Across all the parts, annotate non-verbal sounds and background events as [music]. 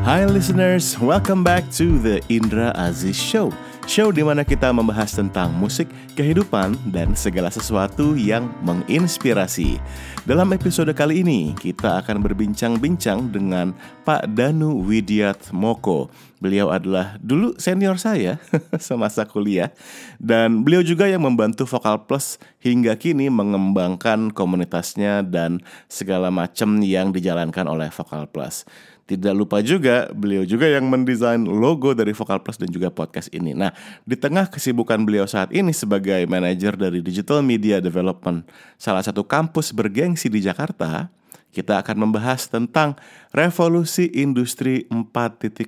Hi listeners, welcome back to the Indra Aziz Show. Show di mana kita membahas tentang musik, kehidupan, dan segala sesuatu yang menginspirasi. Dalam episode kali ini, kita akan berbincang-bincang dengan Pak Danu Widiat Moko. Beliau adalah dulu senior saya [laughs] semasa kuliah dan beliau juga yang membantu Vokal Plus hingga kini mengembangkan komunitasnya dan segala macam yang dijalankan oleh Vokal Plus. Tidak lupa juga, beliau juga yang mendesain logo dari Vokal Plus dan juga podcast ini. Nah, di tengah kesibukan beliau saat ini sebagai manajer dari Digital Media Development, salah satu kampus bergengsi di Jakarta, kita akan membahas tentang revolusi industri 4.0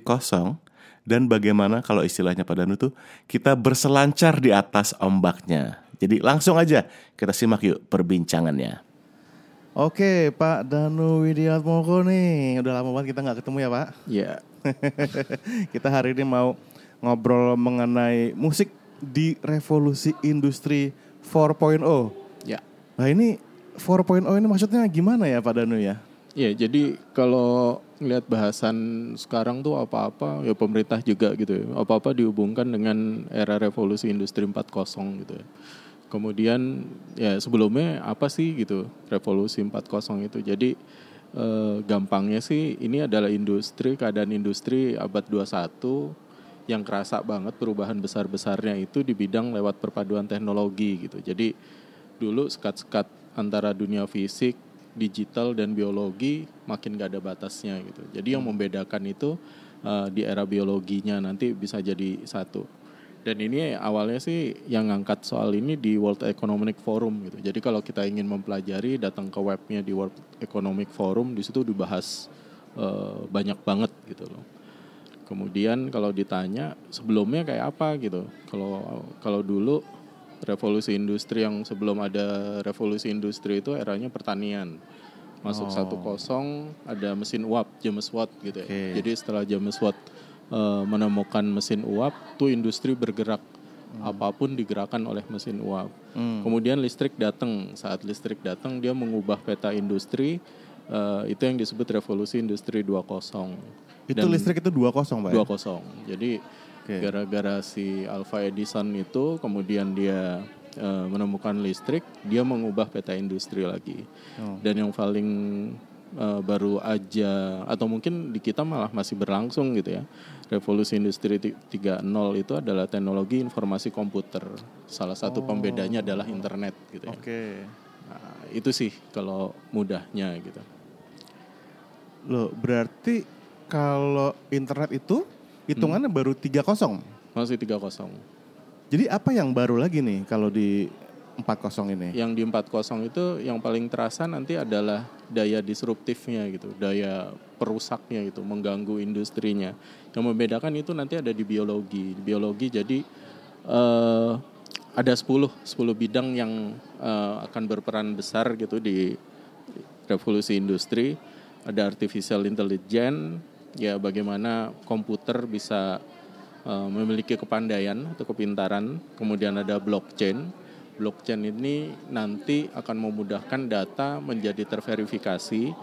dan bagaimana kalau istilahnya pada tuh kita berselancar di atas ombaknya. Jadi langsung aja kita simak yuk perbincangannya. Oke, Pak Danu Widiatmoko nih. Udah lama banget kita nggak ketemu ya, Pak? Iya. [laughs] kita hari ini mau ngobrol mengenai musik di revolusi industri 4.0. Ya. Nah ini 4.0 ini maksudnya gimana ya Pak Danu ya? Ya, jadi kalau ngelihat bahasan sekarang tuh apa-apa ya pemerintah juga gitu ya. Apa-apa dihubungkan dengan era revolusi industri 4.0 gitu ya. Kemudian ya sebelumnya apa sih gitu revolusi 4.0 itu. Jadi eh, gampangnya sih ini adalah industri keadaan industri abad 21 yang kerasa banget perubahan besar-besarnya itu di bidang lewat perpaduan teknologi gitu. Jadi dulu sekat-sekat antara dunia fisik, digital dan biologi makin gak ada batasnya gitu. Jadi yang membedakan itu uh, di era biologinya nanti bisa jadi satu. Dan ini awalnya sih yang ngangkat soal ini di World Economic Forum gitu. Jadi kalau kita ingin mempelajari datang ke webnya di World Economic Forum di situ dibahas uh, banyak banget gitu loh. Kemudian kalau ditanya sebelumnya kayak apa gitu. Kalau kalau dulu revolusi industri yang sebelum ada revolusi industri itu eranya pertanian. Masuk satu oh. kosong ada mesin uap James Watt gitu ya. Okay. Jadi setelah James Watt uh, menemukan mesin uap, tuh industri bergerak. Hmm. Apa pun digerakkan oleh mesin uap. Hmm. Kemudian listrik datang. Saat listrik datang, dia mengubah peta industri. Uh, itu yang disebut revolusi industri 2.0. Itu Dan listrik itu 2.0, Pak? 2.0. Ya? Jadi gara-gara si Alpha Edison itu kemudian dia uh, menemukan listrik, dia mengubah peta industri lagi. Oh. Dan yang paling uh, baru aja atau mungkin di kita malah masih berlangsung gitu ya. Revolusi Industri 3.0 itu adalah teknologi informasi komputer. Salah satu oh. pembedanya adalah internet gitu ya. Oke. Okay. Nah, itu sih kalau mudahnya gitu. Loh, berarti kalau internet itu hitungannya hmm. baru 3.0? Masih 3.0. Jadi apa yang baru lagi nih kalau di 40 ini? Yang di 40 itu yang paling terasa nanti adalah daya disruptifnya gitu, daya perusaknya gitu, mengganggu industrinya. Yang membedakan itu nanti ada di biologi. Di biologi jadi uh, ada 10 10 bidang yang uh, akan berperan besar gitu di revolusi industri. Ada artificial intelligence, ya bagaimana komputer bisa uh, memiliki kepandaian atau kepintaran. Kemudian ada blockchain blockchain ini nanti akan memudahkan data menjadi terverifikasi.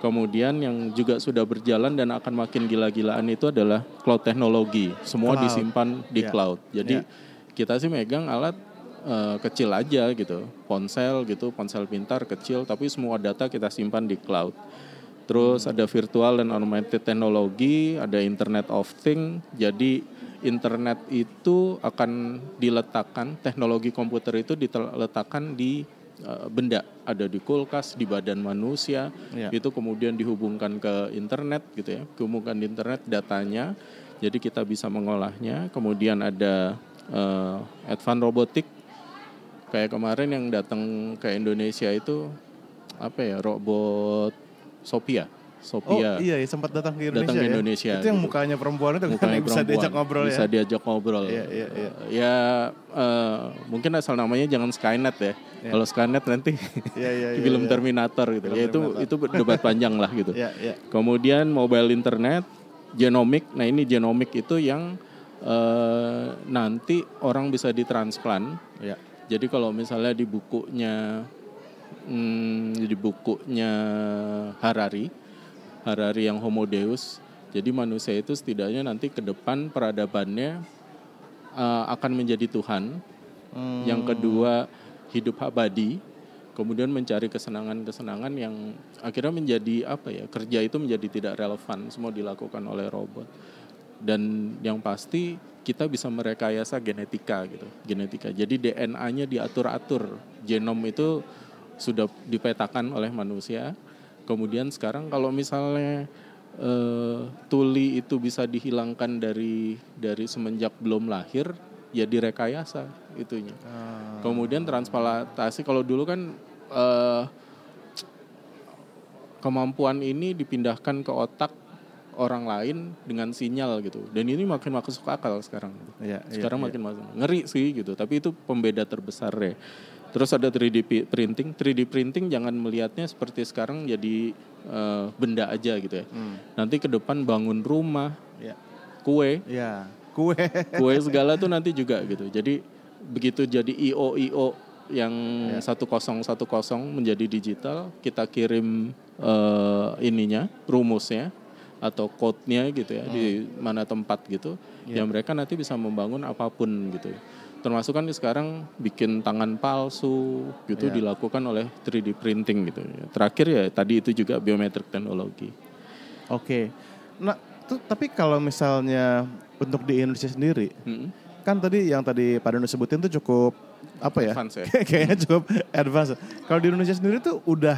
Kemudian yang juga sudah berjalan dan akan makin gila-gilaan itu adalah cloud teknologi. Semua cloud. disimpan di yeah. cloud. Jadi yeah. kita sih megang alat uh, kecil aja gitu, ponsel gitu, ponsel pintar kecil, tapi semua data kita simpan di cloud. Terus hmm. ada virtual dan augmented teknologi, ada Internet of Things. Jadi internet itu akan diletakkan teknologi komputer itu diletakkan di uh, benda. Ada di kulkas di badan manusia ya. itu kemudian dihubungkan ke internet gitu ya. Dihubungkan di internet datanya jadi kita bisa mengolahnya. Kemudian ada uh, advanced robotik. Kayak kemarin yang datang ke Indonesia itu apa ya robot Sophia Sophia. Oh iya, sempat datang ke Indonesia. Datang ke Indonesia. Ya? Itu yang mukanya perempuan itu mukanya kan bisa diajak ngobrol bisa ya. Bisa diajak ngobrol. Iya, iya, iya. ya uh, mungkin asal namanya jangan Skynet ya. Yeah. Kalau Skynet nanti yeah, yeah, yeah, film yeah. Terminator gitu. Film ya itu itu debat panjang lah gitu. yeah, yeah. Kemudian mobile internet, genomik. Nah, ini genomik itu yang uh, nanti orang bisa ditransplant. Yeah. Jadi kalau misalnya di bukunya hmm, di bukunya Harari Harari yang Homo Deus Jadi manusia itu setidaknya nanti ke depan peradabannya uh, akan menjadi Tuhan. Hmm. Yang kedua hidup abadi. Kemudian mencari kesenangan-kesenangan yang akhirnya menjadi apa ya kerja itu menjadi tidak relevan semua dilakukan oleh robot. Dan yang pasti kita bisa merekayasa genetika gitu, genetika. Jadi DNA-nya diatur-atur, genom itu sudah dipetakan oleh manusia. Kemudian sekarang kalau misalnya eh, tuli itu bisa dihilangkan dari dari semenjak belum lahir, ya direkayasa itunya. Kemudian transplantasi kalau dulu kan eh, kemampuan ini dipindahkan ke otak orang lain dengan sinyal gitu. Dan ini makin masuk akal sekarang. Iya, sekarang iya. makin masuk. Ngeri sih gitu. Tapi itu pembeda terbesar ya. Terus ada 3D pi- printing. 3D printing jangan melihatnya seperti sekarang jadi eh, benda aja gitu ya. Hmm. Nanti ke depan bangun rumah, Ya. kue, Ya, kue. [laughs] kue segala tuh nanti juga gitu. Jadi begitu jadi IO IO yang Ya. 1010 menjadi digital, kita kirim eh, ininya, rumusnya atau code-nya gitu ya di mana tempat gitu. Ya mereka nanti bisa membangun apa pun gitu. Termasuk kan sekarang bikin tangan palsu gitu Ya. dilakukan oleh 3D printing gitu. Terakhir ya tadi itu juga biometric teknologi. Oke. Nah, tuh, tapi kalau misalnya untuk di Indonesia sendiri, Mm-mm. kan tadi yang tadi Pak Dono sebutin tuh cukup apa ya? Advance ya? [laughs] Kayaknya cukup advance. Kalau di Indonesia sendiri tuh udah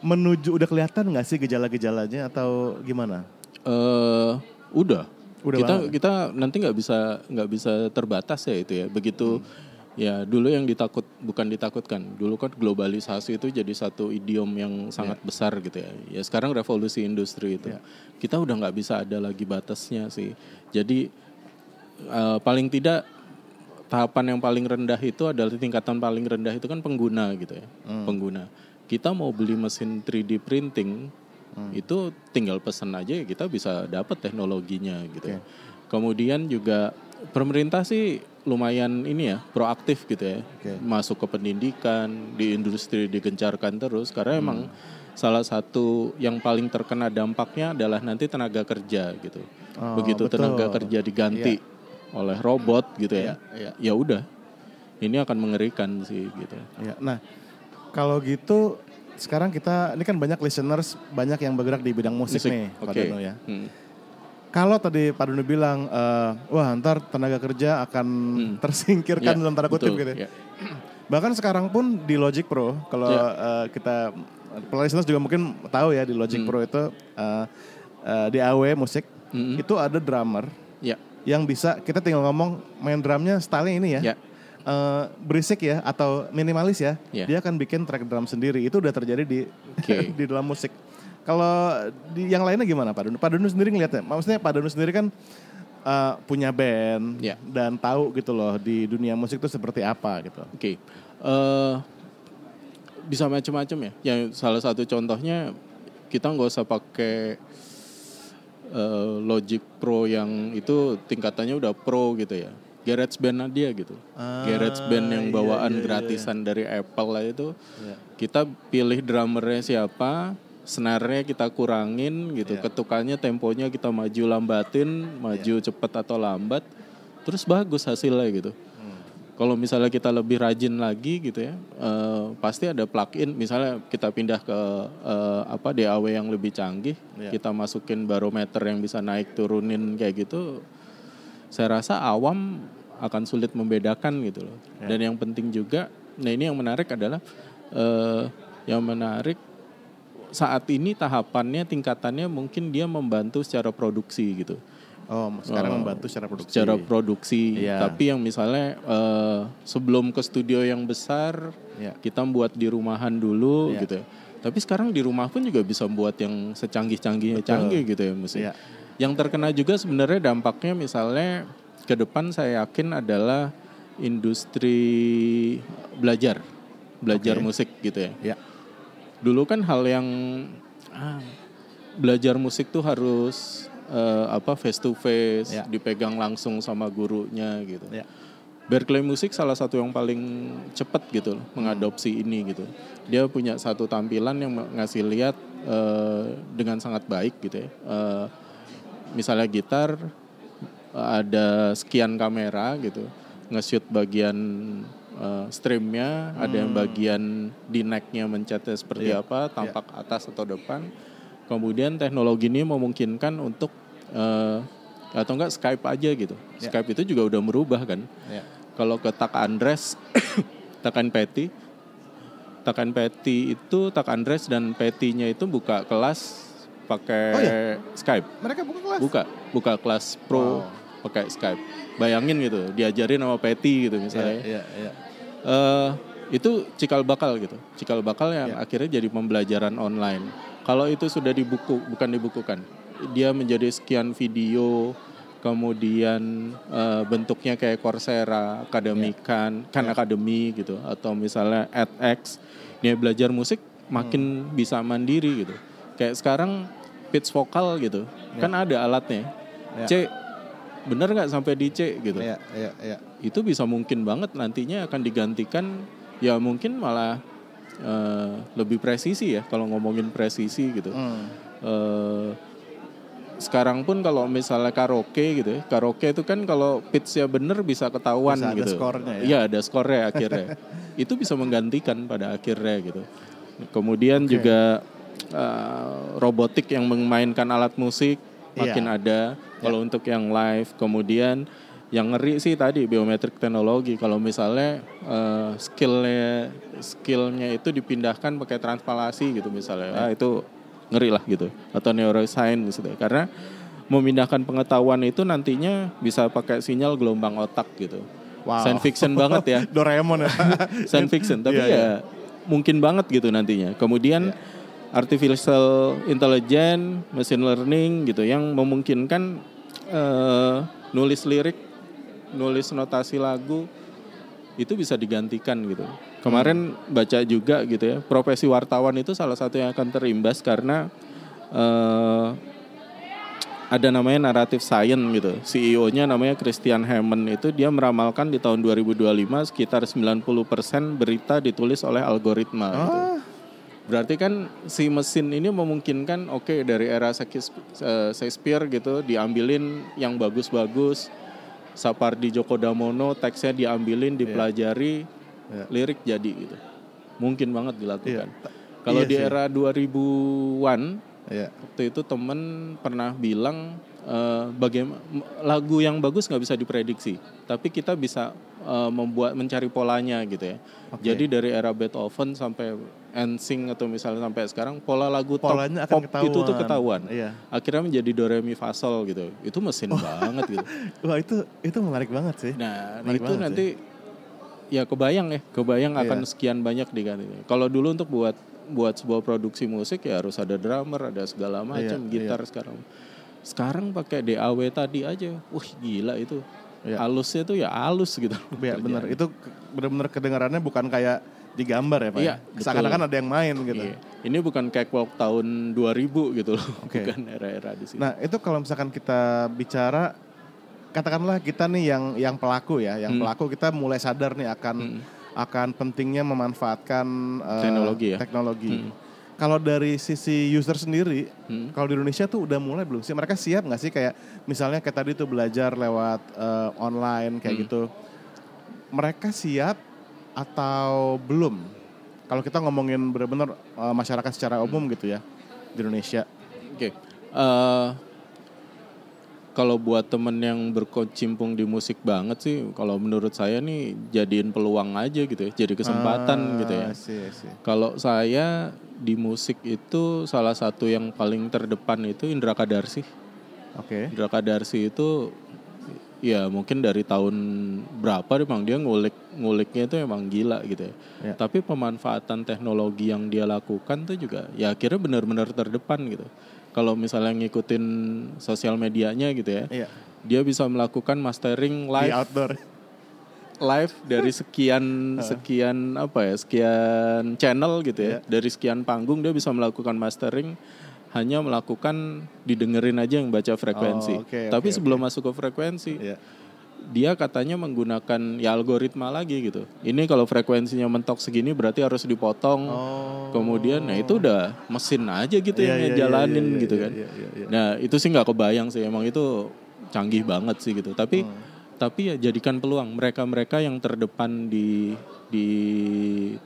menuju udah kelihatan nggak sih gejala-gejalanya atau gimana? eh udah. Udah kita banget. kita nanti nggak bisa nggak bisa terbatas ya itu ya. Begitu ya dulu yang ditakut bukan ditakutkan. Dulu kan globalisasi itu jadi satu idiom yang sangat besar gitu ya. Ya sekarang revolusi industri itu. Ya. Kita udah nggak bisa ada lagi batasnya sih. Jadi eh, paling tidak tahapan yang paling rendah itu adalah tingkatan paling rendah itu kan pengguna gitu ya. Pengguna. Kita mau beli mesin 3D printing itu tinggal pesan aja ya kita bisa dapat teknologinya gitu. ya. Kemudian juga pemerintah sih lumayan ini ya proaktif gitu ya. Oke. Masuk ke pendidikan, di industri digencarkan terus karena emang salah satu yang paling terkena dampaknya adalah nanti tenaga kerja gitu. Oh, Begitu betul. tenaga kerja diganti oleh robot gitu ya. Iya, Ya udah. Ini akan mengerikan sih gitu. Ya, nah kalau gitu sekarang kita ini kan banyak listeners banyak yang bergerak di bidang musik, Musik, nih Pak oke. Dono ya. Hmm. Kalau tadi Pak Dono bilang, eh, wah ntar tenaga kerja akan tersingkirkan Ya, dalam tanda kutip betul, gitu. ya. ya. [clears throat] Bahkan sekarang pun di Logic Pro, kalau Ya. eh, kita listeners juga mungkin tahu ya di Logic Hmm. Pro itu eh, eh, di AW musik Mm-mm. itu ada drummer Ya. yang bisa kita tinggal ngomong main drumnya style ini ya. Ya. Eh, berisik ya atau minimalis ya, Ya. dia akan bikin track drum sendiri. Itu udah terjadi di Oke. [laughs] di dalam musik. Kalau di yang lainnya gimana Pak Dunu? Pak Dunu sendiri ngeliatnya, maksudnya Pak Dunu sendiri kan eh, punya band Ya. dan tahu gitu loh di dunia musik itu seperti apa gitu. Oke, Eh, bisa macam-macam ya. Yang salah satu contohnya kita nggak usah pakai eh, Logic Pro yang itu tingkatannya udah pro gitu ya. Garage Band dia gitu. Ah, Garage Band yang iya, bawaan iya, iya, gratisan dari Apple lah itu. Iya. Kita pilih drummernya siapa, snare-nya kita kurangin gitu, Iya. ketukannya temponya kita maju lambatin, maju Iya. cepet atau lambat, terus bagus hasilnya gitu. Hmm. Kalau misalnya kita lebih rajin lagi gitu ya, eh, pasti ada plugin. Misalnya kita pindah ke eh, apa DAW yang lebih canggih, Iya. kita masukin barometer yang bisa naik turunin kayak gitu. Saya rasa awam akan sulit membedakan gitu loh. Ya. Dan yang penting juga, nah ini yang menarik adalah eh, yang menarik saat ini tahapannya tingkatannya mungkin dia membantu secara produksi gitu Oh, sekarang Oh, membantu secara produksi. secara produksi. Iya. Tapi yang misalnya eh, sebelum ke studio yang besar, Iya. kita buat di rumahan dulu Iya. gitu. ya. Tapi sekarang di rumah pun juga bisa buat yang secanggih-canggihnya canggih gitu ya musik. Iya. Yang terkena juga sebenarnya dampaknya misalnya ke depan saya yakin adalah industri belajar, belajar Oke. musik gitu ya. Ya. Dulu kan hal yang ah, belajar musik tuh harus eh, apa face to face, Ya. dipegang langsung sama gurunya gitu. Ya. Berkeley Music salah satu yang paling cepat gitu loh, mengadopsi ini gitu. Dia punya satu tampilan yang ngasih lihat eh, dengan sangat baik gitu ya. Eh, misalnya gitar ada sekian kamera gitu nge-shoot bagian uh, streamnya ada yang bagian di necknya mencetnya seperti Iya, apa tampak atas atau depan. Kemudian teknologi ini memungkinkan untuk uh, atau enggak Skype aja gitu. Iya. Skype itu juga udah merubah kan. Ya. kalau ke Tak Andres [coughs] Takan Peti Takan Peti itu Tak Andres dan Petinya itu buka kelas pakai Oh, iya? Skype Mereka buka kelas. buka buka kelas pro Wow. pakai Skype bayangin gitu diajarin sama Peti gitu Iya, misalnya iya, iya. Eh, itu cikal bakal gitu cikal bakal yang Ya. akhirnya jadi pembelajaran online kalau itu sudah dibuku bukan dibukukan dia menjadi sekian video kemudian eh, bentuknya kayak Coursera akademikan Ya. kan akademi gitu atau misalnya edX dia belajar musik makin Hmm. bisa mandiri gitu kayak sekarang pitch vokal gitu kan ada alatnya Ya. C bener nggak sampai di C gitu Iya, iya, iya. itu bisa mungkin banget nantinya akan digantikan ya mungkin malah eh, lebih presisi ya kalau ngomongin presisi gitu. Hmm. Eh, sekarang pun kalau misalnya karaoke gitu ya, karaoke itu kan kalau pitch-nya bener bisa ketahuan Bisa ada gitu. skornya ya? Iya ada skornya akhirnya. [laughs] itu bisa menggantikan pada akhirnya gitu. Kemudian juga eh, robotik yang memainkan alat musik Iya. makin ada. Kalau untuk yang live, kemudian yang ngeri sih tadi biometrik teknologi. Kalau misalnya eh, skillnya skillnya itu dipindahkan pakai transpalasi gitu misalnya, ah, itu ngeri lah gitu. Atau neuroscience gitu. Karena memindahkan pengetahuan itu nantinya bisa pakai sinyal gelombang otak gitu. Wow. Science fiction banget ya [laughs] Doraemon ya. [laughs] science fiction [laughs] tapi Iya, ya iya. mungkin banget gitu nantinya kemudian artificial intelligence machine learning gitu yang memungkinkan eh, nulis lirik nulis notasi lagu itu bisa digantikan gitu kemarin baca juga gitu ya profesi wartawan itu salah satu yang akan terimbas karena eh, ada namanya naratif science gitu. CEO-nya namanya Christian Hammond itu dia meramalkan di tahun 2025 sekitar 90% berita ditulis oleh algoritma gitu. Berarti kan si mesin ini memungkinkan oke dari era eh, Shakespeare gitu diambilin yang bagus-bagus. Sapardi Djoko Damono teksnya diambilin, dipelajari, Iya. lirik jadi gitu. Mungkin banget dilakukan. Iya. Kalau Iya di era 2000-an Iya. waktu itu temen pernah bilang bagaimana lagu yang bagus nggak bisa diprediksi tapi kita bisa eh, membuat mencari polanya gitu ya. Oke. jadi dari era Beethoven sampai NSYNC atau misalnya sampai sekarang pola lagu top Polanya akan pop itu tuh ketahuan. ketahuan. Iya. akhirnya menjadi do re mi fa sol gitu. Itu mesin banget gitu. [laughs] Wah itu itu menarik banget sih. nah Menarik itu banget nanti ya kebayang ya kebayang akan Iya. sekian banyak diganti kalau dulu untuk buat buat sebuah produksi musik ya harus ada drummer ada segala macam Iya, gitar sekarang. Sekarang pakai DAW tadi aja. Wah gila itu Iya. halusnya tuh ya halus gitu Ya, bener itu bener-bener kedengarannya bukan kayak digambar ya pak. Iya, ya? Seakan-akan ada yang main gitu. Iya. ini bukan catwalk tahun 2000 gitu loh Oke. bukan era-era di sini Nah itu kalau misalkan kita bicara katakanlah kita nih yang yang pelaku ya, yang Hmm. pelaku kita mulai sadar nih akan Hmm. akan pentingnya memanfaatkan eh, Teknologi ya? teknologi. Hmm. Kalau dari sisi user sendiri, Hmm. kalau di Indonesia tuh udah mulai belum sih? Mereka siap nggak sih kayak misalnya kayak tadi tuh belajar lewat eh, online kayak Hmm. gitu. Mereka siap atau belum? Kalau kita ngomongin benar-benar eh, masyarakat secara umum gitu ya di Indonesia. Oke. Eh, kalau buat temen yang berkecimpung di musik banget sih, kalau menurut saya nih jadiin peluang aja gitu ya, jadi kesempatan Ah, gitu ya. Kalau saya di musik itu salah satu yang paling terdepan itu Indra Kadarsi. Oke. Indra Kadarsi itu ya mungkin dari tahun berapa memang dia ngulik nguliknya itu emang gila gitu ya. Ya. Tapi pemanfaatan teknologi yang dia lakukan tuh juga ya akhirnya benar-benar terdepan gitu. Kalau misalnya ngikutin sosial medianya gitu ya, Iya. dia bisa melakukan mastering Di live outdoor. live dari sekian [laughs] sekian apa ya sekian channel gitu ya dari sekian panggung dia bisa melakukan mastering hanya melakukan didengerin aja yang baca frekuensi Oh, oke, tapi sebelum masuk ke frekuensi Iya. Dia katanya menggunakan ya algoritma lagi gitu. Ini kalau frekuensinya mentok segini berarti harus dipotong. Oh. Kemudian nah itu udah mesin aja gitu Iya, yang iya, ngejalanin iya, iya, gitu iya, kan. iya, iya, iya. Nah, itu sih nggak kebayang sih emang itu canggih banget sih gitu. Tapi Hmm. tapi ya jadikan peluang mereka-mereka yang terdepan di di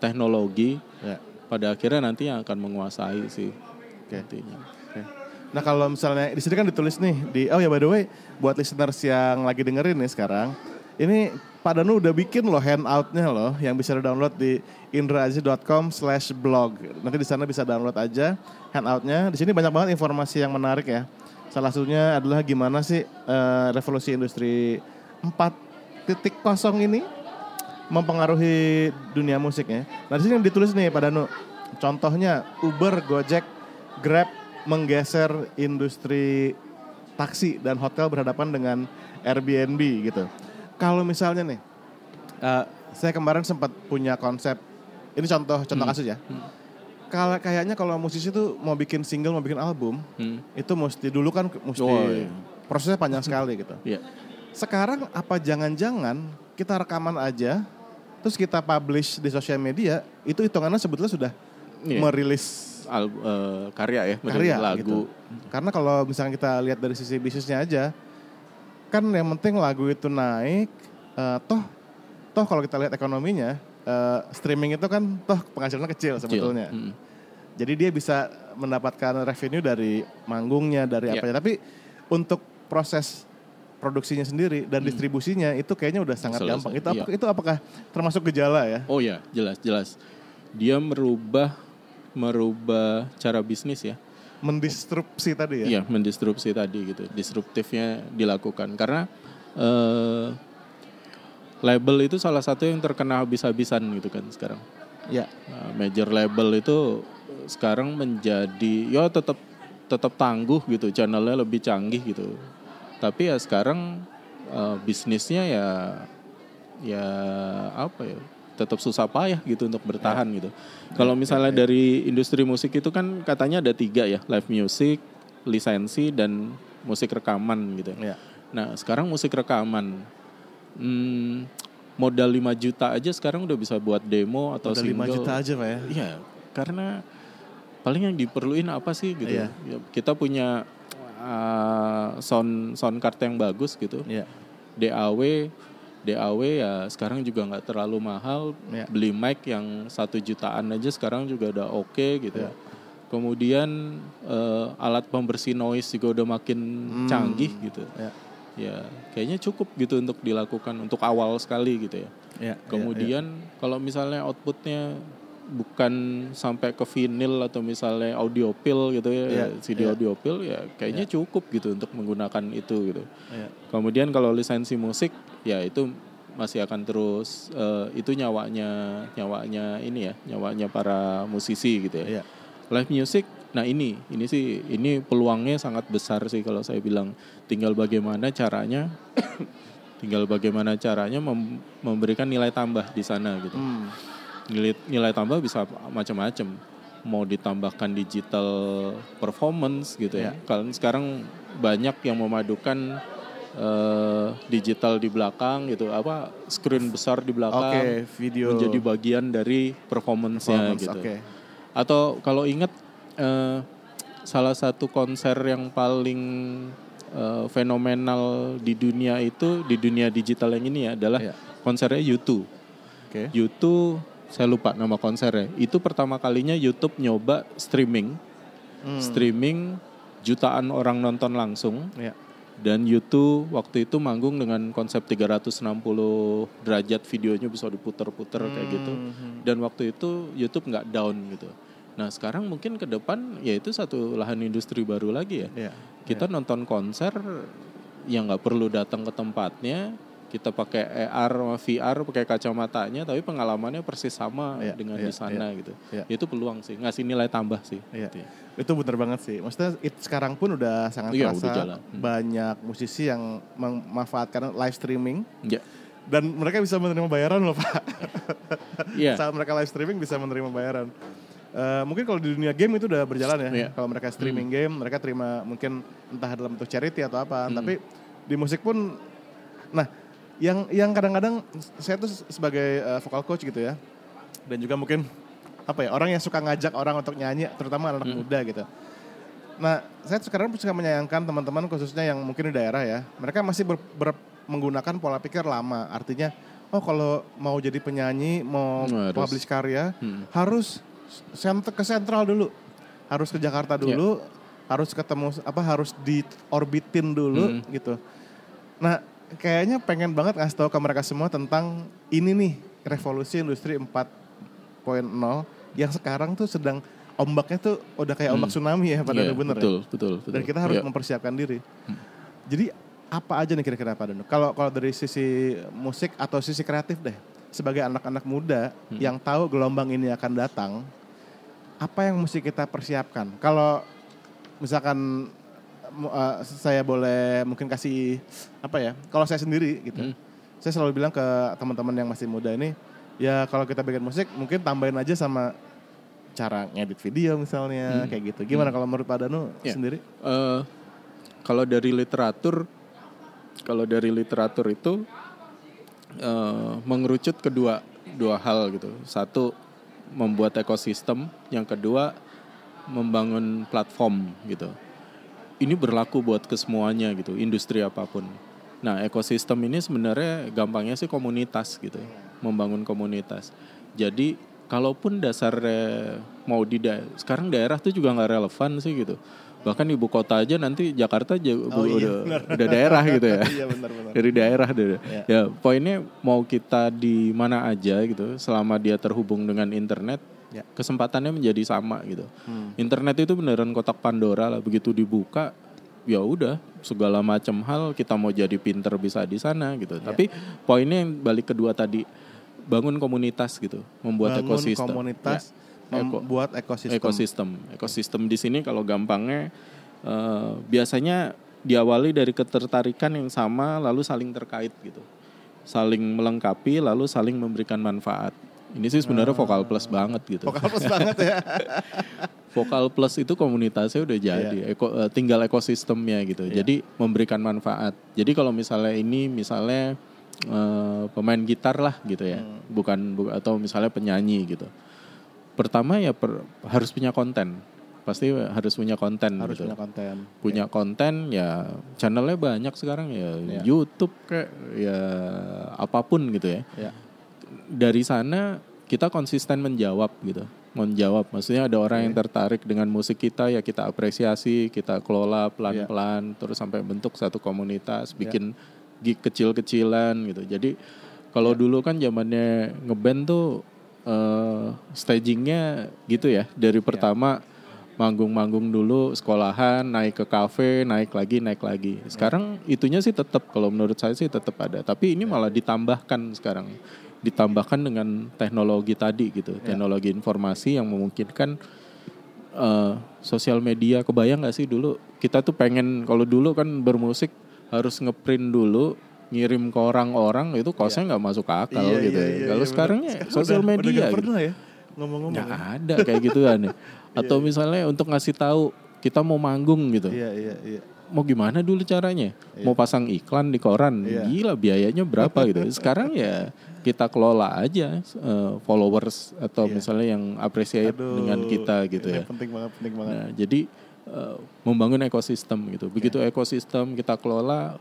teknologi Ya. pada akhirnya nanti yang akan menguasai sih. Intinya. Nah kalau misalnya di sini kan ditulis nih di oh ya by the way buat listeners yang lagi dengerin nih sekarang ini Pak Danu udah bikin loh handoutnya loh yang bisa download di indraazi.com slash blog. Nanti di sana bisa download aja handoutnya. Di sini banyak banget informasi yang menarik ya. Salah satunya adalah gimana sih eh, revolusi industri 4.0 ini mempengaruhi dunia musiknya. Nah di sini ditulis nih Pak Danu, contohnya Uber, Gojek, Grab menggeser industri taksi dan hotel berhadapan dengan Airbnb gitu. Kalau misalnya nih, eh, saya kemarin sempat punya konsep, ini contoh contoh kasus ya. Kalau kayaknya kalau musisi tuh mau bikin single, mau bikin album, Hmm. itu mesti dulu kan mesti Oh, iya. prosesnya panjang sekali gitu. Iya. Sekarang apa jangan-jangan kita rekaman aja, terus kita publish di sosial media, itu hitungannya sebetulnya sudah Iya. merilis Al- eh, karya ya, karya lagu. gitu. Karena kalau misalnya kita lihat dari sisi bisnisnya aja, kan yang penting lagu itu naik, eh, toh toh kalau kita lihat ekonominya, eh, streaming itu kan toh penghasilannya kecil Kecil. sebetulnya. Mm. Jadi dia bisa mendapatkan revenue dari manggungnya, dari Iya. apa ya. Tapi untuk proses produksinya sendiri dan distribusinya itu kayaknya udah sangat Hmm. Selesai, gampang. Itu apa, iya. itu apakah termasuk gejala ya? Oh ya, jelas jelas. Dia merubah merubah cara bisnis ya. Mendistrupsi tadi ya? Iya, mendistrupsi tadi gitu. Disruptifnya dilakukan karena eh, label itu salah satu yang terkena habis-habisan gitu kan sekarang. Iya. Nah, major label itu sekarang menjadi ya tetap tetap tangguh gitu, channelnya lebih canggih gitu. Tapi ya sekarang eh, bisnisnya ya ya apa ya tetap susah payah gitu untuk bertahan gitu. Kalau misalnya dari industri musik itu kan katanya ada tiga ya, live music, lisensi dan musik rekaman gitu. Iya. Nah sekarang musik rekaman hmm, modal 5 juta aja sekarang udah bisa buat demo atau Udah single. 5 juta aja Pak ya? Iya, karena paling yang diperluin apa sih gitu. Iya. Ya, kita punya uh, sound sound card yang bagus gitu. Iya. DAW DAW ya sekarang juga nggak terlalu mahal. Iya. Beli mic yang satu jutaan aja sekarang juga udah oke gitu. Iya. Kemudian eh, alat pembersih noise juga udah makin canggih gitu. Iya. Ya kayaknya cukup gitu untuk dilakukan untuk awal sekali gitu ya. Iya. Kemudian kalau misalnya outputnya bukan sampai ke vinyl atau misalnya audio pill gitu ya, Iya, CD iya. audio pill ya kayaknya cukup gitu untuk menggunakan itu gitu. Iya. Kemudian kalau lisensi musik ya itu masih akan terus eh, itu nyawanya nyawanya ini ya, nyawanya para musisi gitu ya. Iya. Live music nah ini ini sih ini peluangnya sangat besar sih kalau saya bilang tinggal bagaimana caranya [coughs] tinggal bagaimana caranya mem- memberikan nilai tambah di sana gitu Hmm. Nilai, nilai tambah bisa macam-macam mau ditambahkan digital performance gitu ya. Ya. Kalau sekarang banyak yang memadukan eh, digital di belakang gitu, apa screen besar di belakang Oke, video menjadi bagian dari performance-nya performance. gitu. Oke. Atau kalau ingat eh, salah satu konser yang paling eh, fenomenal di dunia itu di dunia digital yang ini ya adalah Iya. konsernya YouTube. Oke. YouTube saya lupa nama konsernya. Itu pertama kalinya YouTube nyoba streaming, Hmm. streaming jutaan orang nonton langsung. Iya. Dan YouTube waktu itu manggung dengan konsep 360 derajat videonya bisa diputer-puter kayak gitu. Hmm. Dan waktu itu YouTube nggak down gitu. Nah sekarang mungkin ke depan ya itu satu lahan industri baru lagi ya. Iya. Kita nonton konser yang nggak perlu datang ke tempatnya, kita pakai AR VR, pakai kacamatanya, tapi pengalamannya persis sama Iya, dengan iya, di sana iya, gitu. iya. Itu peluang sih, ngasih nilai tambah sih. Iya. Gitu ya. Itu bener banget sih. Maksudnya it, sekarang pun udah sangat Iya, terasa udah jalan. Hmm. banyak musisi yang memanfaatkan live streaming Ya. dan mereka bisa menerima bayaran loh pak. Iya. [laughs] Saat mereka live streaming bisa menerima bayaran. Eh, mungkin kalau di dunia game itu udah berjalan ya. Iya. Kalau mereka streaming game, mereka terima mungkin entah dalam bentuk charity atau apa. Hmm. Tapi di musik pun, nah yang yang kadang-kadang saya tuh sebagai uh, vokal coach gitu ya dan juga mungkin apa ya orang yang suka ngajak orang untuk nyanyi terutama anak hmm. muda gitu nah saya sekarang suka menyayangkan teman-teman khususnya yang mungkin di daerah ya mereka masih ber, ber, menggunakan pola pikir lama artinya oh kalau mau jadi penyanyi mau harus. publish karya hmm. harus sent ke sentral dulu harus ke Jakarta ya. dulu yeah. harus ketemu apa harus di orbitin dulu hmm. gitu nah kayaknya pengen banget ngasih tahu ke mereka semua tentang ini nih revolusi industri 4.0 yang sekarang tuh sedang ombaknya tuh udah kayak ombak hmm. tsunami ya pada yeah, bener betul, ya. Betul, betul. Dan kita harus yeah. mempersiapkan diri. Hmm. Jadi apa aja nih kira-kira Pak Dono? Kalau kalau dari sisi musik atau sisi kreatif deh, sebagai anak-anak muda hmm. yang tahu gelombang ini akan datang, apa yang mesti kita persiapkan? Kalau misalkan uh, saya boleh mungkin kasih apa ya? Kalau saya sendiri gitu, hmm. saya selalu bilang ke teman-teman yang masih muda ini, ya kalau kita bikin musik mungkin tambahin aja sama cara ngedit video misalnya hmm. kayak gitu. Gimana hmm. kalau menurut Pak Danu ya. sendiri? Uh, kalau dari literatur, kalau dari literatur itu uh, mengerucut kedua dua hal gitu. Satu membuat ekosistem, yang kedua membangun platform gitu ini berlaku buat kesemuanya gitu, industri apa pun. Nah, ekosistem ini sebenarnya gampangnya sih komunitas gitu, membangun komunitas. Jadi, kalaupun dasarnya mau di da sekarang daerah tuh juga nggak relevan sih gitu. Bahkan ibu kota aja nanti Jakarta aja oh, iya, udah, udah daerah gitu ya. [laughs] iya, benar, benar. Dari daerah deh. Ya. ya, poinnya mau kita di mana aja gitu, selama dia terhubung dengan internet, ya. kesempatannya menjadi sama gitu. Hmm. Internet itu beneran kotak Pandora lah begitu dibuka ya udah segala macam hal kita mau jadi pinter bisa di sana gitu. Ya. Tapi poinnya yang balik kedua tadi bangun komunitas gitu, membuat bangun ekosistem. komunitas, ya. membuat ekosistem. Ekosistem. Ekosistem di sini kalau gampangnya uh, biasanya diawali dari ketertarikan yang sama lalu saling terkait gitu. Saling melengkapi lalu saling memberikan manfaat. Ini sih sebenarnya vokal plus banget gitu. Vokal plus banget ya. [laughs] vokal plus itu komunitasnya udah jadi, yeah. Eko, uh, tinggal ekosistemnya gitu. Yeah. Jadi memberikan manfaat. Jadi kalau misalnya ini misalnya uh, pemain gitar lah gitu ya, hmm. bukan bu, atau misalnya penyanyi gitu. Pertama ya per, harus punya konten. Pasti harus punya konten harus gitu. punya konten. Punya yeah. konten ya channelnya banyak sekarang ya, yeah. YouTube kayak ya apa pun gitu ya. Yeah dari sana kita konsisten menjawab gitu menjawab maksudnya ada orang yang tertarik dengan musik kita ya kita apresiasi kita kelola pelan-pelan yeah. terus sampai bentuk satu komunitas bikin yeah. gig kecil-kecilan gitu jadi kalau yeah. dulu kan zamannya ngeband tuh uh, stagingnya gitu ya dari ya. pertama manggung-manggung dulu sekolahan naik ke kafe naik lagi naik lagi ya. sekarang itunya sih tetap kalau menurut saya sih tetap ada tapi ini malah ditambahkan sekarang ditambahkan dengan teknologi tadi gitu, ya. teknologi informasi yang memungkinkan uh, sosial media. Kebayang nggak sih dulu kita tuh pengen kalau dulu kan bermusik harus ngeprint dulu ngirim ke orang-orang itu kosnya iya. nggak ya. masuk akal iya, gitu. Iya, ya. iya, kalau iya, sekarang ya sosial media. Udah gitu. pernah ya ngomong-ngomong. Ya, ada kayak gitu kan. [laughs] Atau iya, misalnya untuk ngasih tahu kita mau manggung gitu. Iya iya iya mau gimana dulu caranya? Iya. Mau pasang iklan di koran, iya. gila biayanya berapa gitu. [laughs] Sekarang ya kita kelola aja uh, followers atau iya. misalnya yang appreciate Aduh, dengan kita gitu ya. Penting banget, penting banget. Nah, jadi uh, membangun ekosistem gitu. Begitu yeah. ekosistem kita kelola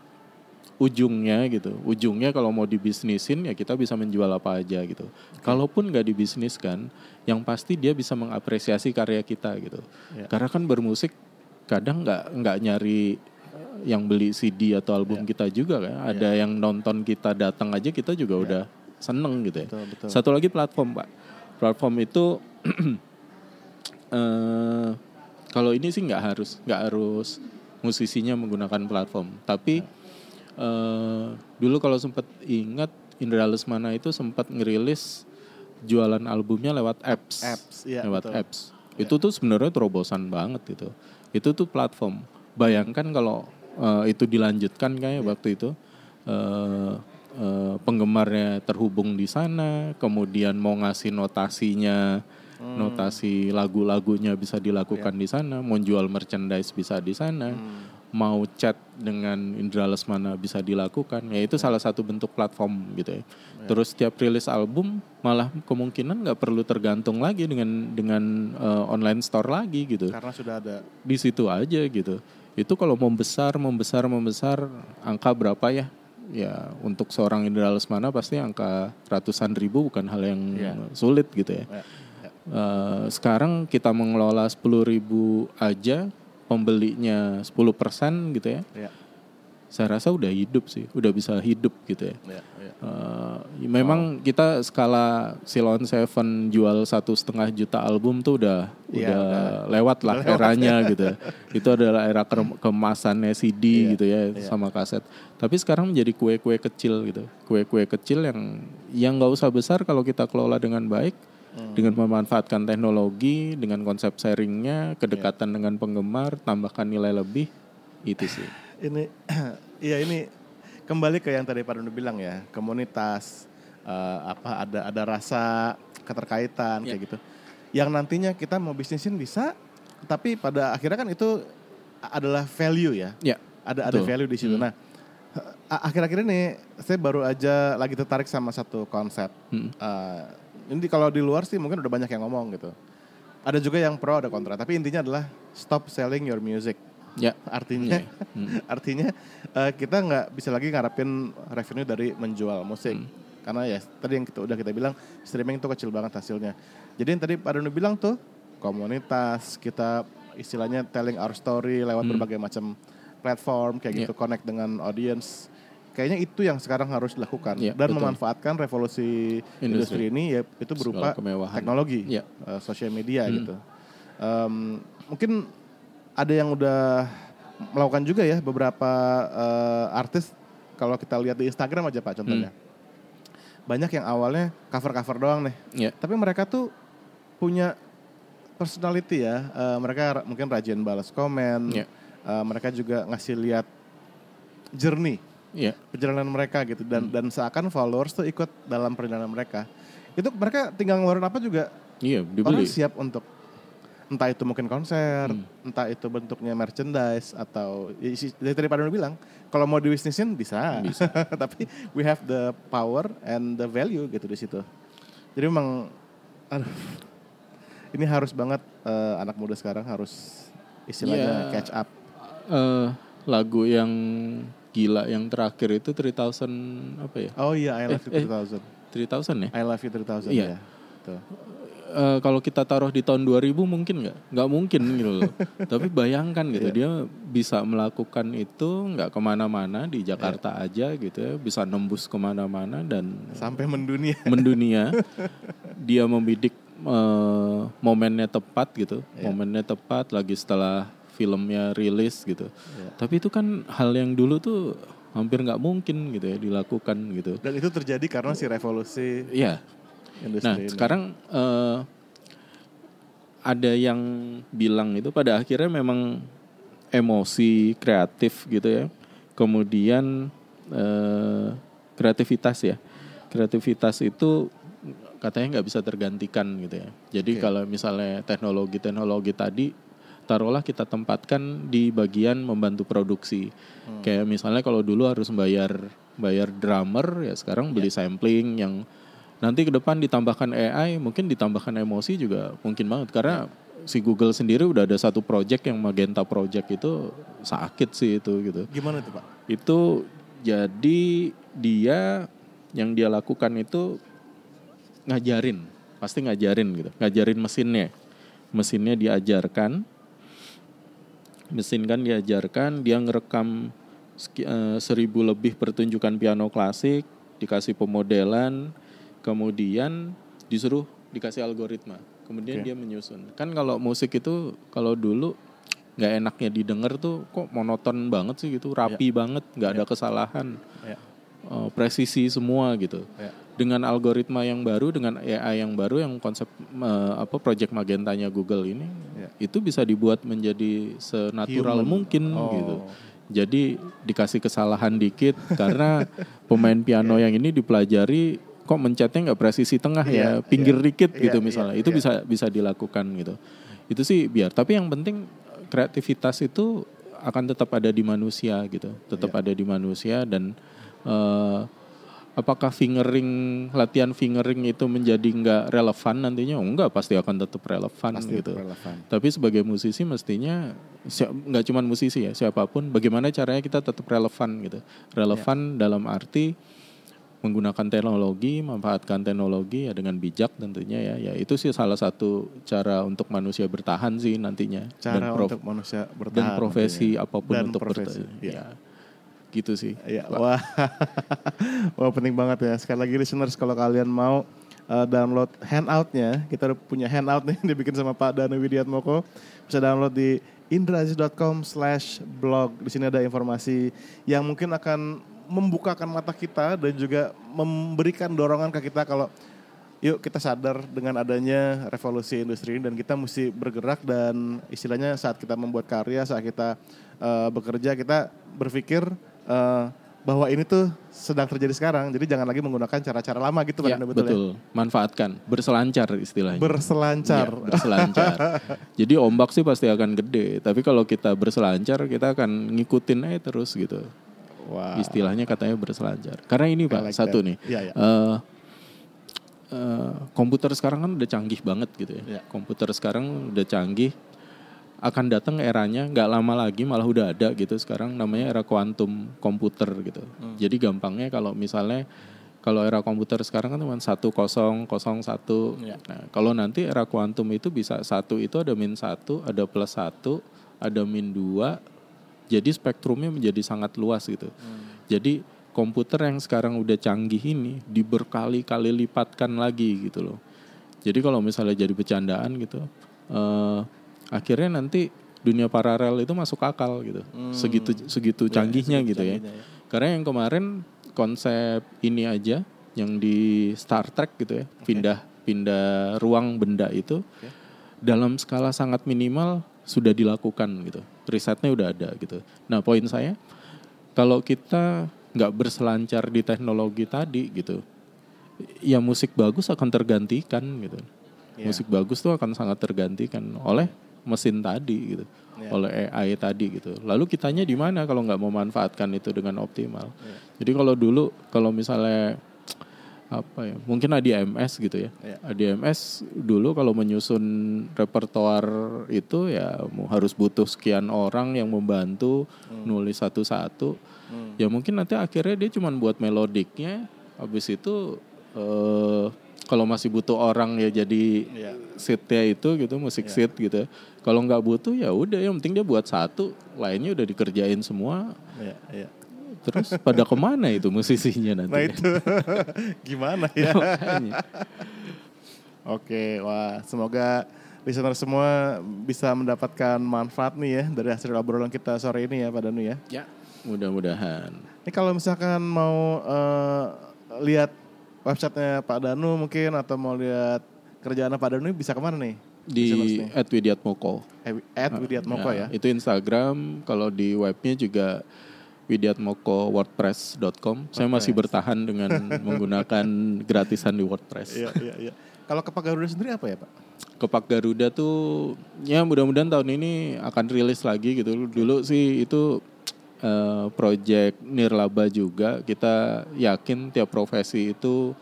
ujungnya gitu. Ujungnya kalau mau dibisnisin ya kita bisa menjual apa aja gitu. Okay. Kalaupun nggak dibisniskan, yang pasti dia bisa mengapresiasi karya kita gitu. Yeah. Karena kan bermusik kadang nggak nggak nyari yang beli CD atau album yeah. kita juga kan. Ada yeah. yang nonton kita datang aja kita juga yeah. udah seneng gitu ya. Betul, betul. Satu lagi platform pak. Platform itu uh, [clears throat] kalau ini sih nggak harus nggak harus musisinya menggunakan platform. Tapi uh, dulu kalau sempat ingat Indra Lesmana itu sempat ngerilis jualan albumnya lewat apps, apps iya, lewat betul. apps. Ya. Itu tuh sebenarnya terobosan banget itu. Itu tuh platform. Bayangkan kalau uh, itu dilanjutkan kayak ya. waktu itu. Uh, uh, penggemarnya terhubung di sana, kemudian mau ngasih notasinya, hmm. notasi lagu-lagunya bisa dilakukan yeah. di sana, mau jual merchandise bisa di sana. Hmm. mau chat dengan Indra Lesmana bisa dilakukan ya itu salah satu bentuk platform gitu ya. Terus setiap rilis album malah kemungkinan nggak perlu tergantung lagi dengan dengan uh, online store lagi gitu. Karena sudah ada Di situ aja gitu. Itu kalau membesar membesar membesar angka berapa ya? Ya untuk seorang Indra Lesmana pasti angka ratusan ribu bukan hal yang Iya. sulit gitu ya. ya, ya. Eh, sekarang kita mengelola 10.000 ribu aja pembelinya 10% gitu ya ya, saya rasa udah hidup sih udah bisa hidup gitu ya. Ya, ya. Eh, memang kita skala Silon Seven jual satu setengah juta album tuh udah Iya, udah, udah- lewat lah eranya gitu. Itu adalah era ke- kemasannya CD Iya, gitu ya iya. sama kaset. Tapi sekarang menjadi kue-kue kecil gitu. Kue-kue kecil yang yang nggak usah besar kalau kita kelola dengan baik Hmm. dengan memanfaatkan teknologi dengan konsep sharingnya kedekatan dengan penggemar tambahkan nilai lebih itu sih ini [clears throat] iya ini kembali ke yang tadi Pak Dono bilang ya komunitas eh, apa ada ada rasa keterkaitan Ya. kayak gitu yang nantinya kita mau bisnisin bisa tapi pada akhirnya kan itu adalah value ya ya ada ada Betul. value di situ Hmm. nah akhir-akhir ini saya baru aja lagi tertarik sama satu konsep Hmm. Eh, ini kalau di luar sih mungkin udah banyak yang ngomong gitu ada juga yang pro ada kontra tapi intinya adalah stop selling your music ya artinya. [laughs] Hmm. artinya eh, kita nggak bisa lagi ngarepin revenue dari menjual musik Hmm. karena ya tadi yang kita udah kita bilang streaming itu kecil banget hasilnya jadi yang tadi Pak Donu bilang tuh komunitas kita istilahnya telling our story lewat Hmm. berbagai macam platform kayak gitu connect dengan audience kayaknya itu yang sekarang harus dilakukan Iya, dan betul. memanfaatkan revolusi industri, Industri. ini ya itu berupa teknologi Iya. eh, sosial media Hmm. gitu Em, mungkin ada yang udah melakukan juga ya beberapa eh, artis. Kalau kita lihat di Instagram aja pak contohnya. Banyak yang awalnya cover cover doang nih. Ya. Tapi mereka tuh punya personality ya. Eh, mereka mungkin rajin balas komen. Iya. Eh, mereka juga ngasih lihat journey. Ya. Perjalanan mereka gitu. Dan dan seakan followers tuh ikut dalam perjalanan mereka. Itu mereka tinggal ngeluarin apa juga? Iya orang siap untuk entah itu mungkin konser, Hmm. entah itu bentuknya merchandise atau ya, dari tadi Pak Dono bilang kalau mau di bisnisin bisa, Bisa. [laughs] tapi we have the power and the value gitu di situ. Jadi memang, aduh, ini harus banget eh, anak muda sekarang harus istilahnya Iya. catch up. Eh, lagu yang gila yang terakhir itu 3000 apa ya Oh iya, I love you Eh, eh. 3000. 3000 ya I love you 3000 Iya. ya. Tuh. Eh, kalau kita taruh di tahun 2000 mungkin nggak nggak mungkin gitu loh [laughs] tapi bayangkan gitu Iya. dia bisa melakukan itu nggak ke mana-mana di Jakarta Iya. aja gitu ya bisa nembus ke mana-mana dan Sampai mendunia. [laughs] mendunia dia membidik eh, momennya tepat gitu Iya. momennya tepat lagi setelah filmnya rilis gitu Iya. tapi itu kan hal yang dulu tuh hampir nggak mungkin gitu ya dilakukan gitu Dan itu terjadi karena si revolusi Iya industri nah ini. sekarang eh, ada yang bilang itu pada akhirnya memang emosi kreatif gitu ya kemudian eh, kreativitas ya kreativitas itu katanya nggak bisa tergantikan gitu ya jadi Oke. kalau misalnya teknologi-teknologi tadi taruhlah kita tempatkan di bagian membantu produksi Hmm. kayak misalnya kalau dulu harus bayar bayar drummer ya sekarang beli sampling yang nanti ke depan ditambahkan AI mungkin ditambahkan emosi juga mungkin banget. Karena si Google sendiri udah ada satu project yang Magenta Project itu sakit sih itu gitu. Gimana tuh Pak? itu jadi dia yang dia lakukan itu ngajarin pasti ngajarin gitu ngajarin mesinnya. Mesinnya diajarkan mesin kan diajarkan dia ngerekam eh, seribu lebih pertunjukan piano klasik dikasih pemodelan kemudian disuruh dikasih algoritma kemudian Oke. dia menyusun kan kalau musik itu kalau dulu nggak enaknya didengar tuh kok monoton banget sih gitu rapi banget nggak ada kesalahan Ya. eh, presisi semua gitu Ya. dengan algoritma yang baru dengan AI yang baru yang konsep eh, apa project magentanya Google ini Ya. itu bisa dibuat menjadi senatural Human. mungkin Oh. gitu jadi dikasih kesalahan dikit karena [laughs] pemain piano yang ini dipelajari kok mencetnya nggak presisi tengah Iya, ya pinggir iya. dikit Iya, gitu iya, misalnya itu iya. bisa bisa dilakukan gitu itu sih biar tapi yang penting kreativitas itu akan tetap ada di manusia gitu, tetap Iya. ada di manusia dan eh, apakah fingering latihan fingering itu menjadi nggak relevan nantinya? Oh, enggak, pasti akan tetap relevan Pasti gitu. relevan. Tapi sebagai musisi mestinya nggak cuma musisi ya, siapa pun bagaimana caranya kita tetap relevan gitu. Relevan dalam arti menggunakan teknologi, manfaatkan teknologi ya dengan bijak tentunya ya. Ya itu sih salah satu cara untuk manusia bertahan sih nantinya. Cara prof- untuk manusia dan bertahan. profesi nantinya. apa pun Dan untuk profesi, bertahan. iya. Ya. Gitu sih. Iya, wah, [laughs] wah penting banget ya. Sekali lagi listeners kalau kalian mau uh, download handoutnya, kita udah punya handout nih [laughs] dibikin sama Pak Danu Widiatmoko. Bisa download di indraziz.com slash blog. Di sini ada informasi yang mungkin akan membukakan mata kita dan juga memberikan dorongan ke kita kalau yuk kita sadar dengan adanya revolusi industri ini dan kita mesti bergerak dan istilahnya saat kita membuat karya, saat kita uh, bekerja kita berpikir uh, bahwa ini tuh sedang terjadi sekarang. Jadi jangan lagi menggunakan cara-cara lama gitu Ya, Pak Danu, betul. ya? Manfaatkan, berselancar istilahnya. Berselancar. Iya, berselancar. [laughs] Jadi ombak sih pasti akan gede, tapi kalau kita berselancar kita akan ngikutin aja terus gitu. Wah. Istilahnya katanya berselancar. Karena ini Pak, like satu that. nih. Iya, iya. eh, eh, komputer sekarang kan udah canggih banget gitu ya. Iya. Komputer sekarang udah canggih. Akan datang eranya nggak lama lagi malah udah ada gitu sekarang namanya era kuantum komputer gitu. Hmm. Jadi gampangnya kalau misalnya kalau era komputer sekarang kan cuma satu kosong kosong satu. Iya. Nah kalau nanti era kuantum itu bisa satu itu ada min satu, ada plus satu, ada min dua. Jadi spektrumnya menjadi sangat luas gitu. Jadi komputer yang sekarang udah canggih ini diberkali-kali lipatkan lagi gitu loh. Jadi kalau misalnya jadi bercandaan gitu, eh, akhirnya nanti dunia paralel itu masuk akal gitu. Segitu segitu canggihnya gitu ya. canggihnya ya. Karena yang kemarin konsep ini aja yang di Star Trek gitu ya, pindah pindah ruang benda itu dalam skala sangat minimal sudah dilakukan gitu. Risetnya udah ada gitu. Nah, poin saya kalau kita nggak berselancar di teknologi tadi gitu, ya musik bagus akan tergantikan gitu. Iya. Musik bagus tuh akan sangat tergantikan oleh mesin tadi gitu, Iya. oleh AI tadi gitu. Lalu kitanya di mana kalau nggak memanfaatkan itu dengan optimal? Iya. Jadi kalau dulu kalau misalnya apa ya mungkin ADMS gitu ya Iya. ADMS dulu kalau menyusun repertoar itu ya harus butuh sekian orang yang membantu nulis satu-satu Hmm. ya mungkin nanti akhirnya dia cuma buat melodiknya habis itu eh, kalau masih butuh orang ya jadi Iya. seatnya itu gitu musik seat gitu kalau nggak butuh ya udah yang penting dia buat satu lainnya udah dikerjain semua Iya, iya. Terus pada ke mana itu musisinya nanti Nah itu [laughs] gimana ya? [laughs] Oke, wah semoga listener semua bisa mendapatkan manfaat nih ya dari hasil obrolan kita sore ini ya Pak Danu ya. ya mudah-mudahan Ini kalau misalkan mau eh, lihat websitenya Pak Danu mungkin atau mau lihat kerjaan Pak Danu bisa ke mana nih? di nih. @widiatmoko Eh, At Widiatmoko ya. Itu Instagram, kalau di webnya juga widiatmoko.wordpress.com. Saya masih bertahan dengan [laughs] menggunakan gratisan di WordPress. Iya, iya, iya. Kalau ke Pak Garuda sendiri apa ya Pak? Kepak Garuda tuh ya mudah-mudahan tahun ini akan rilis lagi gitu. Dulu sih itu eh, project nirlaba juga. Kita yakin tiap profesi itu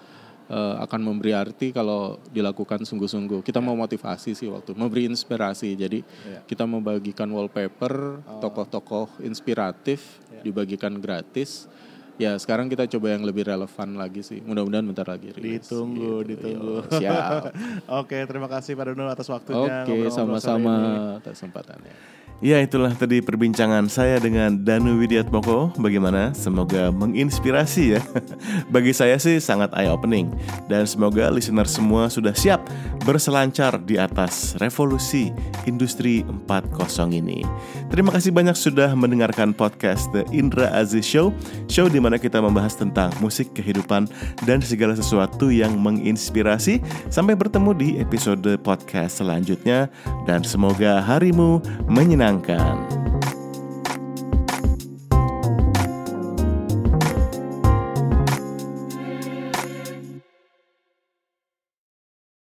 eh, akan memberi arti kalau dilakukan sungguh-sungguh. Kita mau motivasi sih waktu, memberi inspirasi. Jadi Iya. kita membagikan wallpaper, tokoh-tokoh inspiratif dibagikan gratis. Ya sekarang kita coba yang lebih relevan lagi sih. Mudah-mudahan bentar lagi rilis. Ditunggu, Gitu, ditunggu. yo. [laughs] Siap. Oke, terima kasih Pak Danu atas waktunya. Oke, sama-sama atas kesempatannya. Ya itulah tadi perbincangan saya dengan Danu Widiatmoko. Bagaimana? Semoga menginspirasi ya. [laughs] Bagi saya sih sangat eye opening dan semoga listener semua sudah siap berselancar di atas revolusi industri 4.0 ini. Terima kasih banyak sudah mendengarkan podcast The Indra Aziz Show, show di mana kita membahas tentang musik, kehidupan dan segala sesuatu yang menginspirasi. Sampai bertemu di episode podcast selanjutnya dan semoga harimu menyenangkan.